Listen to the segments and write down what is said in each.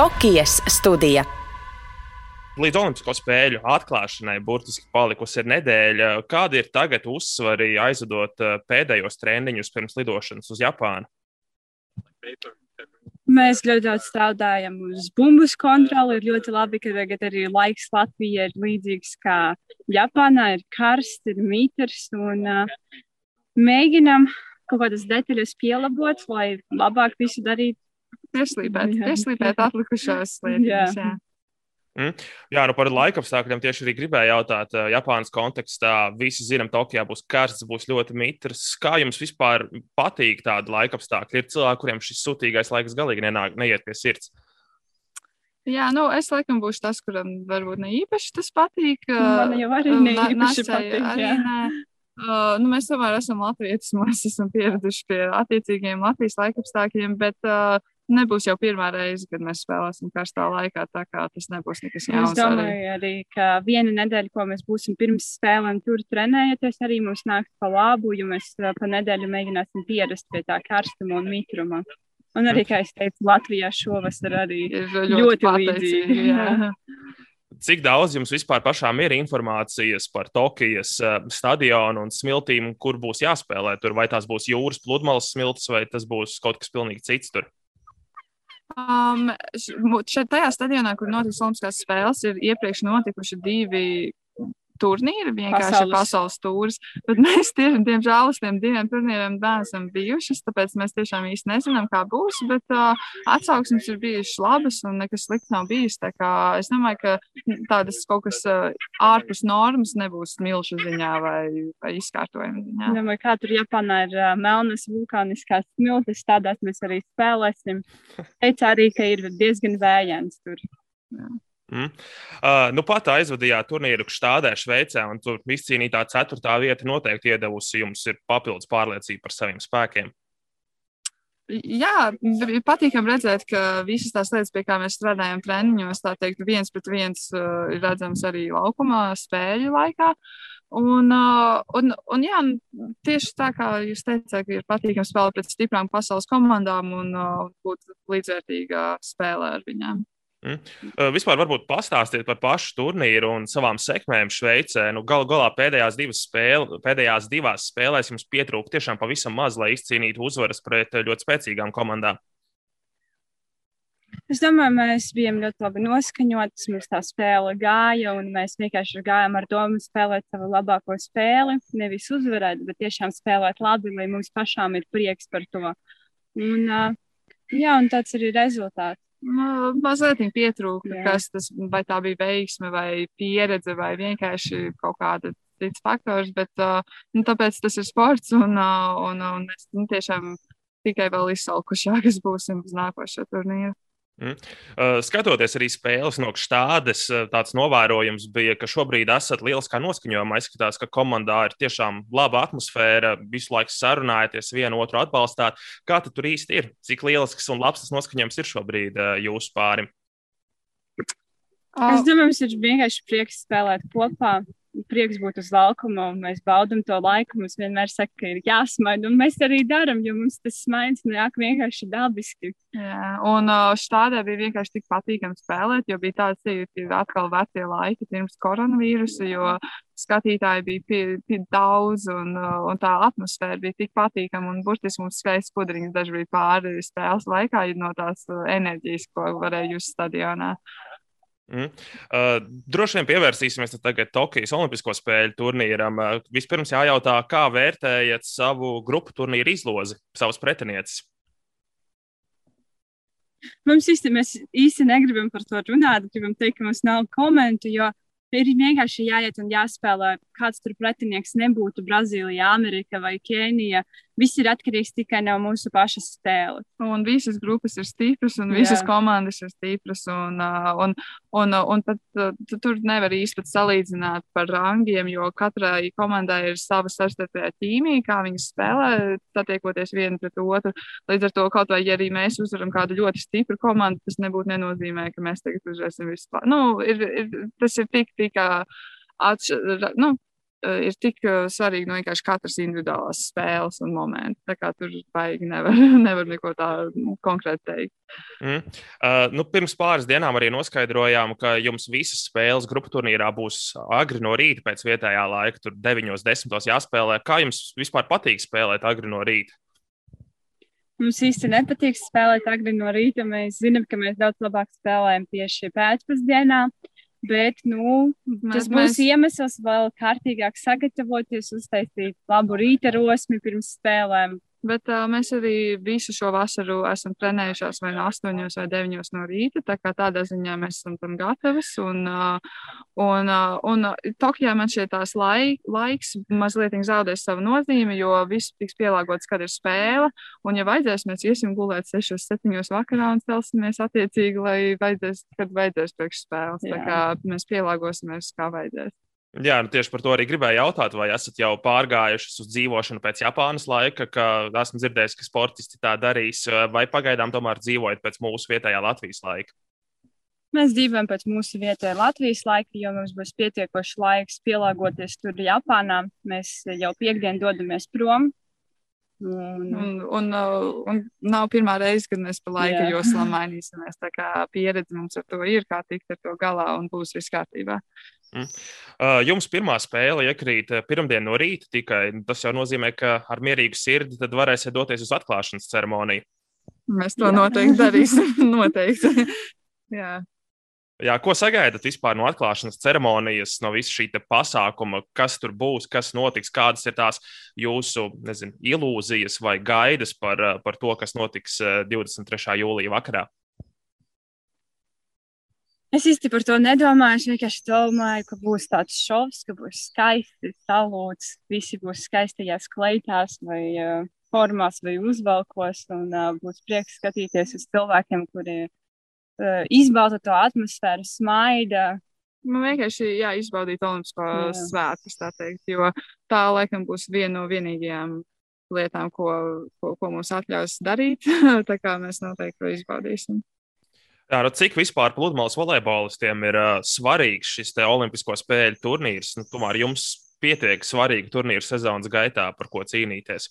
Tokijas studija. Līdz Olimpisko spēļu atklāšanai burtiski palikusi ir nedēļa. Kādi ir tagad uzsvari aizvedot eh, pēdējos treniņus pirms lidošanas uz Japānu? Mēs ļoti daudz strādājam uz bumbas kontroli. Ir ļoti labi, ka tagad arī laiks Latvijai ir līdzīgs kā Japānā. Ir karsts, ir mitrs un uh, mēģinam kaut kādas detaļas pielabot, lai labāk visu darītu. Pieslīpēt, pieslīpēt atlikušās lietas. Jā. Mm. Jā, nu par laikapstākļiem tieši arī gribēju jautāt. Japānas kontekstā visi zinām, ka Tokijā būs karsts, būs ļoti mitrs. Kā jums vispār patīk tādi laikapstākļi? Ir cilvēki, kuriem šis sūtīgais laiks galīgi nenāk, neiet pie sirds. Jā, nu, es laikam būšu tas, kuram varbūt ne īpaši tas patīk. Man jau arī ne īpaši patīk. Arī nē. Uh, nu, mēs tomēr esam latvieši, mēs esam pieraduši pie attiecīgiem Latvijas laikapstākļiem, bet uh, nebūs jau pirmā reize, kad mēs spēlēsim karstā laikā. Tā kā tas nebūs nekas jauns. Es domāju, arī, arī ka viena nedēļa, ko mēs būsim pirms spēlēm tur trenējoties, arī mums nāks pa labu, jo mēs pa nedēļu mēģināsim pierast pie tā karstuma un mitruma. Un arī, kā es teicu, Latvijā šovasar arī ir ļoti, ļoti līdzīgi. Cik daudz jums vispār pašām ir informācijas par Tokijas stadionu un smiltīm, kur būs jāspēlē? Tur vai tās būs jūras pludmales smiltis, vai tas būs kaut kas pilnīgi cits tur? Um, šeit, tajā stadionā, kur notiks Olimpiskās spēles, ir iepriekš notikuši divi turnīri, vienkārši pasaules, pasaules tūris. Bet mēs tieši, diemžēl, uz tiem diviem turnīriem neesam bijušas, tāpēc mēs tiešām īsti nezinām, kā būs. Bet uh, atsauksmes ir bijušas labas un nekas slikts nav bijis. Es domāju, ka tādas kaut kas uh, ārpus normas nebūs milzu ziņā vai, vai izkārtojuma ziņā. Domāju, kā tur Japānā ir uh, melnas vulkāniskās smiltis, tādās mēs arī spēlēsim. Teica arī, ka ir diezgan vējains tur. Jā. Mm. Uh, nu, pat aizvadījāt turnīru Štādē, Šveicē, un tur izcīnītā ceturtā vieta noteikti iedevusi jums papildus pārliecību par saviem spēkiem. Jā, ir patīkami redzēt, ka visas tās lietas, pie kā mēs strādājam treniņos, tā teikt, viens pret viens uh, ir redzams arī laukumā, spēļu laikā. Un, uh, un, un jā, tieši tā kā jūs teicāt, ir patīkami spēlēt pret stiprām pasaules komandām un uh, būt līdzvērtīgā spēlē ar viņām. Mm. Vispār varbūt pastāstiet par pašu turnīru un savām sekmēm Šveicē. Nu, Galu galā pēdējās divas, spēle, pēdējās divās spēlēs jums pietrūka tiešām pavisam maz, lai izcīnītu uzvaras pret ļoti spēcīgām komandām. Es domāju, mēs bijām ļoti labi noskaņoti. Mums tā spēle gāja, un mēs vienkārši gājām ar domu spēlēt savu labāko spēli. Nevis uzvarēt, bet tiešām spēlēt labi, lai mums pašām ir prieks par to. Un, jā, un tāds arī rezultāts. Mazliet pietrūka, kas tas vai tā bija veiksme, vai pieredze, vai vienkārši kaut kāda cits faktors. Bet uh, nu, tāpēc tas ir sports, un, uh, un, un mēs nu, tiešām tikai vēl izsalkušākas būsim uz nākošo turnīru. Mm. Uh, skatoties arī spēles no štādes, uh, tāds novērojums bija, ka šobrīd esat lieliskā noskaņojumā. Izskatās, ka komandā ir tiešām laba atmosfēra, visu laiku sarunājaties, vienu otru atbalstāt. Kā tur īsti ir? Cik lielisks un labs tas noskaņojums ir šobrīd uh, jūsu pārim? Es domāju, mums ir vienkārši prieks spēlēt kopā prieks būt uz laukuma, un mēs baudām to laiku. Mums vienmēr saka, ka ir jāsmaida, un mēs arī darām, jo mums tas smaids nāk vienkārši dabiski. Jā, un šādē bija vienkārši tik patīkami spēlēt, jo bija tāds, ka ir atkal vecie laiki pirms koronavīrusa, jo skatītāji bija pie, pie daudz, un, un tā atmosfēra bija tik patīkama, un burtiski mums skaists pudriņš dažkārt pāri spēles laikā, no tās enerģijas, ko varēja just stadionā. Mm. Uh, droši vien pievērsīsimies tagad Tokijas Olimpisko spēļu turnīram. Uh, vispirms jājautā, kā vērtējat savu grupu turnīru izlozi, savus pretinieces? Mums mēs īsti negribam par to runāt. Gribam teikt, ka mums nav komentu, jo ir vienkārši jāiet un jāspēlē. Kāds tur pretinieks nebūtu Brazīlija, Amerika vai Kenija. Viss ir atkarīgs tikai no mūsu pašas spēles. Un visas grupas ir stipras, un visas Jā. komandas ir stipras. Un, un, un, un pat, tu, tur nevar īsti salīdzināt par rangiem, jo katrai komandai ir sava savstarpējā ķīmija, kā viņas spēlē, satiekoties viena pret otru. Līdz ar to, kaut vai ja arī mēs uzvaram kādu ļoti stipru komandu, tas nebūtu nenozīmē, ka mēs tagad uzvarēsim vispār. Nu, ir, ir, tas ir tik, tik atšķirīgi. Nu, ir tik svarīgi no vienkārši katras individuālās spēles un momenti. Tā kā tur baigi nevar, nevar neko tādu konkrēti teikt. Mm. Uh, nu, pirms pāris dienām arī noskaidrojām, ka jums visas spēles grupu turnīrā būs agri no rīta pēc vietējā laika, tur 9, 10 jāspēlē. Kā jums vispār patīk spēlēt agri no rīta? Mums īsti nepatīk spēlēt agri no rīta. Mēs zinām, ka mēs daudz labāk spēlējam tieši pēcpusdienā. Bet nu, tas būs mēs... iemesls vēl kārtīgāk sagatavoties, uztaisīt labu rīta rosmi pirms spēlēm. Bet uh, mēs arī visu šo vasaru esam trenējušās vai no 8 vai 9 no rīta. Tā kā tādā ziņā mēs esam tam gatavi. Un, uh, un, uh, un Tokijā man šķiet tās laik, laiks mazliet zaudēs savu nozīmi, jo viss tiks pielāgots, kad ir spēle. Un, ja vajadzēs, mēs iesim gulēt 6, 7 vakarā un celsimies attiecīgi, lai vajadzēs, kad vajadzēs priekšspēles. Tā kā mēs pielāgosimies, kā vajadzēs. Jā, nu tieši par to arī gribēju jautāt, vai esat jau pārgājuši uz dzīvošanu pēc Japānas laika, ka esmu dzirdējis, ka sportisti tā darīs, vai pagaidām tomēr dzīvojat pēc mūsu vietējā Latvijas laika? Mēs dzīvojam pēc mūsu vietējā Latvijas laika, jo mums būs pietiekoši laiks pielāgoties tur Japānā. Mēs jau piekdien dodamies prom. Un, un, un, un nav pirmā reize, kad mēs pa laika joslām mainīsimies. Tā kā pieredze mums ar to ir, kā tikt ar to galā un būs viss kārtībā. Mm. Uh, jums pirmā spēle iekrīt uh, pirmdien no rīta tikai. Tas jau nozīmē, ka ar mierīgu sirdi tad varēsiet doties uz atklāšanas ceremoniju. Mēs to Jā. noteikti darīsim. noteikti. Jā. Jā, ko sagaidat vispār no atklāšanas ceremonijas, no visa šī pasākuma, kas tur būs, kas notiks, kādas ir tās jūsu nezinu, ilūzijas vai gaidas par, uh, par to, kas notiks 23. jūlijā vakarā? Es īsti par to nedomāju. Es vienkārši domāju, ka būs tāds šovs, ka būs skaisti salūts. Visi būs skaistajās kleitās vai uh, formās vai uzvalkos. Un uh, būs prieks skatīties uz cilvēkiem, kuri uh, izbauda to atmosfēru, smaida. Man vienkārši jā, izbaudīt Olimpisko svētkus, tā teikt, jo tā laikam būs viena no vienīgajām lietām, ko, ko, ko mums atļaus darīt. tā kā mēs noteikti to izbaudīsim. Jā, nu cik vispār pludmales volejbolistiem ir uh, svarīgs šis Olimpisko spēļu turnīrs? Nu, tomēr jums pietiek svarīgi turnīru sezonas gaitā, par ko cīnīties.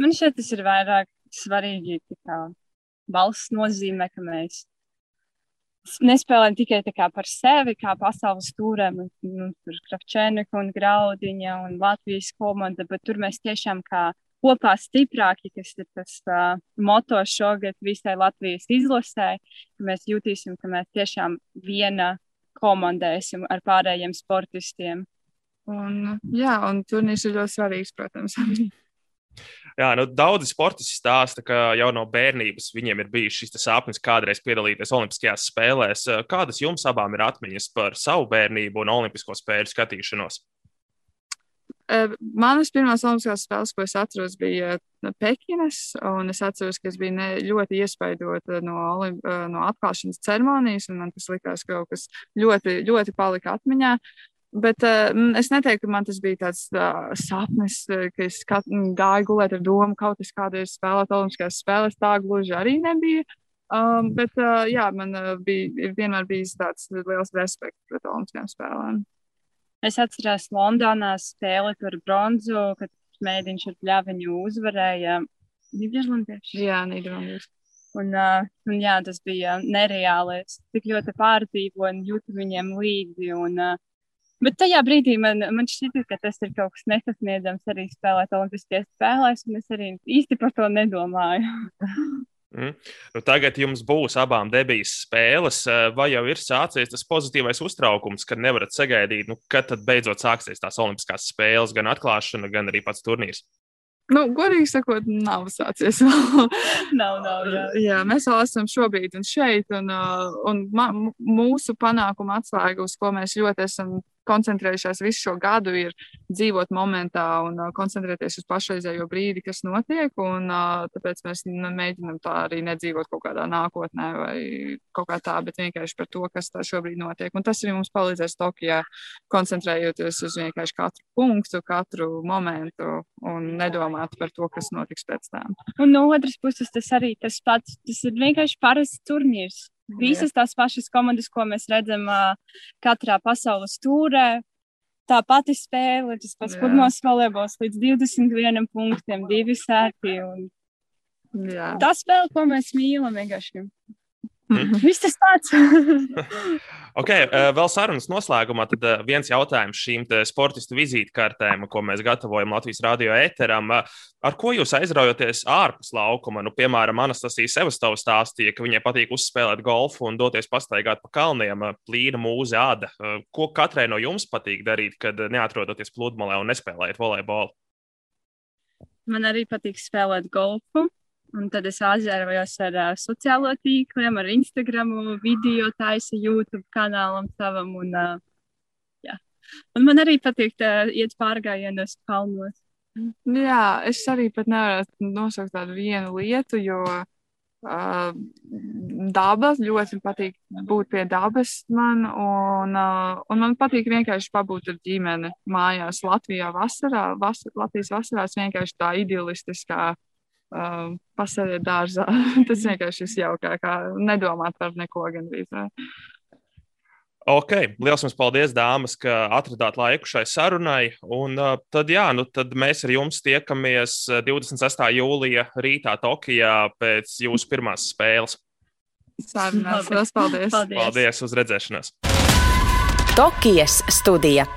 Man šķiet, tas ir vairāk svarīgi. Valsts nozīmē, ka mēs nespēlējam tikai par sevi, kā pasaules stūrēm, nu, tur Kravčēnika un Graudiņa un Latvijas komanda, bet tur mēs tiešām kā kopā stiprāki, kas ir tas uh, moto šogad visai Latvijas izlasē, ka mēs jutīsim, ka mēs tiešām viena komandēsim ar pārējiem sportistiem. Un, jā, un turnīrs ir ļoti svarīgs, protams. Jā, nu, daudzi sportisti stāsta, ka jau no bērnības viņiem ir bijis šis sapnis kādreiz piedalīties Olimpiskajās spēlēs. Kādas jums abām ir atmiņas par savu bērnību un Olimpisko spēļu skatīšanos? Manas pirmās Olimpiskās spēles, ko es atceros, bija Pekinas, un es atceros, ka es biju ne, ļoti iespaidota no, no atklāšanas ceremonijas, un man tas likās kaut kas ļoti, ļoti palika atmiņā. Bet uh, es neteiktu, ka man tas bija tāds uh, sapnis, ka es kat, gāju gulēt ar domu, kaut es kādreiz spēlēt Olimpiskās spēles. Tā gluži arī nebija. Um, bet uh, jā, man uh, bija vienmēr bijis tāds liels respekts pret Olimpiskajām spēlēm. Es atceros Londonā spēli par bronzu, kad mēģinājums ar pļaviņu uzvarēja Nīderlandieši. Jā, Nīderlandieši. Un, uh, un jā, tas bija nereāli. Es tik ļoti pārdzīvoju un jūtu viņiem līdzi. Un, uh, bet tajā brīdī man, man šķita, ka tas ir kaut kas nesasniedzams arī spēlēt Olimpiskajās spēlēs, un es arī īsti par to nedomāju. Mm. Nu, tagad jums būs abām debijas spēles, eh, vai jau ir sācies tas pozitīvais uztraukums, ka nevarat sagaidīt, nu, kad tad beidzot sāksies tās Olimpiskās spēles, gan atklāšana, gan arī pats turnīrs? Nu, godīgi sakot, nav sācies vēl. nav, nav, jā. jā, mēs vēl esam šobrīd un šeit, un, uh, un ma, mūsu panākuma atslēga, uz ko mēs ļoti esam koncentrējušās visu šo gadu, ir dzīvot momentā un uh, koncentrēties uz pašreizējo brīdi, kas notiek. Un, uh, tāpēc mēs mēģinām tā arī nedzīvot kaut kādā nākotnē vai kaut kā tā, bet vienkārši par to, kas šobrīd notiek. Un tas arī mums palīdzēs Tokijā, koncentrējoties uz vienkārši katru punktu, katru momentu un nedomāt par to, kas notiks pēc tam. Un no otras puses, tas arī tas pats, tas ir vienkārši parasts turnīrs. Visas tās pašas komandas, ko mēs redzam uh, katrā pasaules stūrē, tā pati spēle, tas pats pludmales volejbols līdz 21 punktiem, divi sēti. Un... Jā. Tā spēle, ko mēs mīlam, vienkārši. Mm. Viss tas pats. ok, eh, vēl sarunas noslēgumā. Tad eh, viens jautājums šīm sportistu vizītkartēm, ko mēs gatavojam Latvijas radio ēteram. Eh, ar ko jūs aizraujoties ārpus laukuma? Nu, piemēram, Anastasija Sevastova stāstīja, ka viņai patīk uzspēlēt golfu un doties pastaigāt pa kalniem, plīna mūze āda. Ko katrai no jums patīk darīt, kad neatrodaties pludmalē un nespēlējat volejbolu? Man arī patīk spēlēt golfu. Un tad es aizrājos ar uh, sociālo tīkliem, ar Instagram, video taisu, YouTube kanālam savam. Un, uh, jā. un man arī patīk uh, iet pārgājienos kalnos. Jā, es arī pat nevaru nosaukt tādu vienu lietu, jo uh, daba ļoti patīk būt pie dabas man, un, uh, un man patīk vienkārši pabūt ar ģimeni mājās Latvijā vasarā. Vas, Latvijas vasarās vienkārši tā idealistiskā uh, pasēdiet dārzā. Tas vienkārši ir jaukāk, nedomāt par neko gandrīz. Ok, liels jums paldies, dāmas, ka atradāt laiku šai sarunai. Un uh, tad, jā, nu, tad mēs ar jums tiekamies 26. jūlijā rītā Tokijā pēc jūsu pirmās spēles. Sarunās, paldies. paldies! Paldies, uz redzēšanos! Tokijas studija.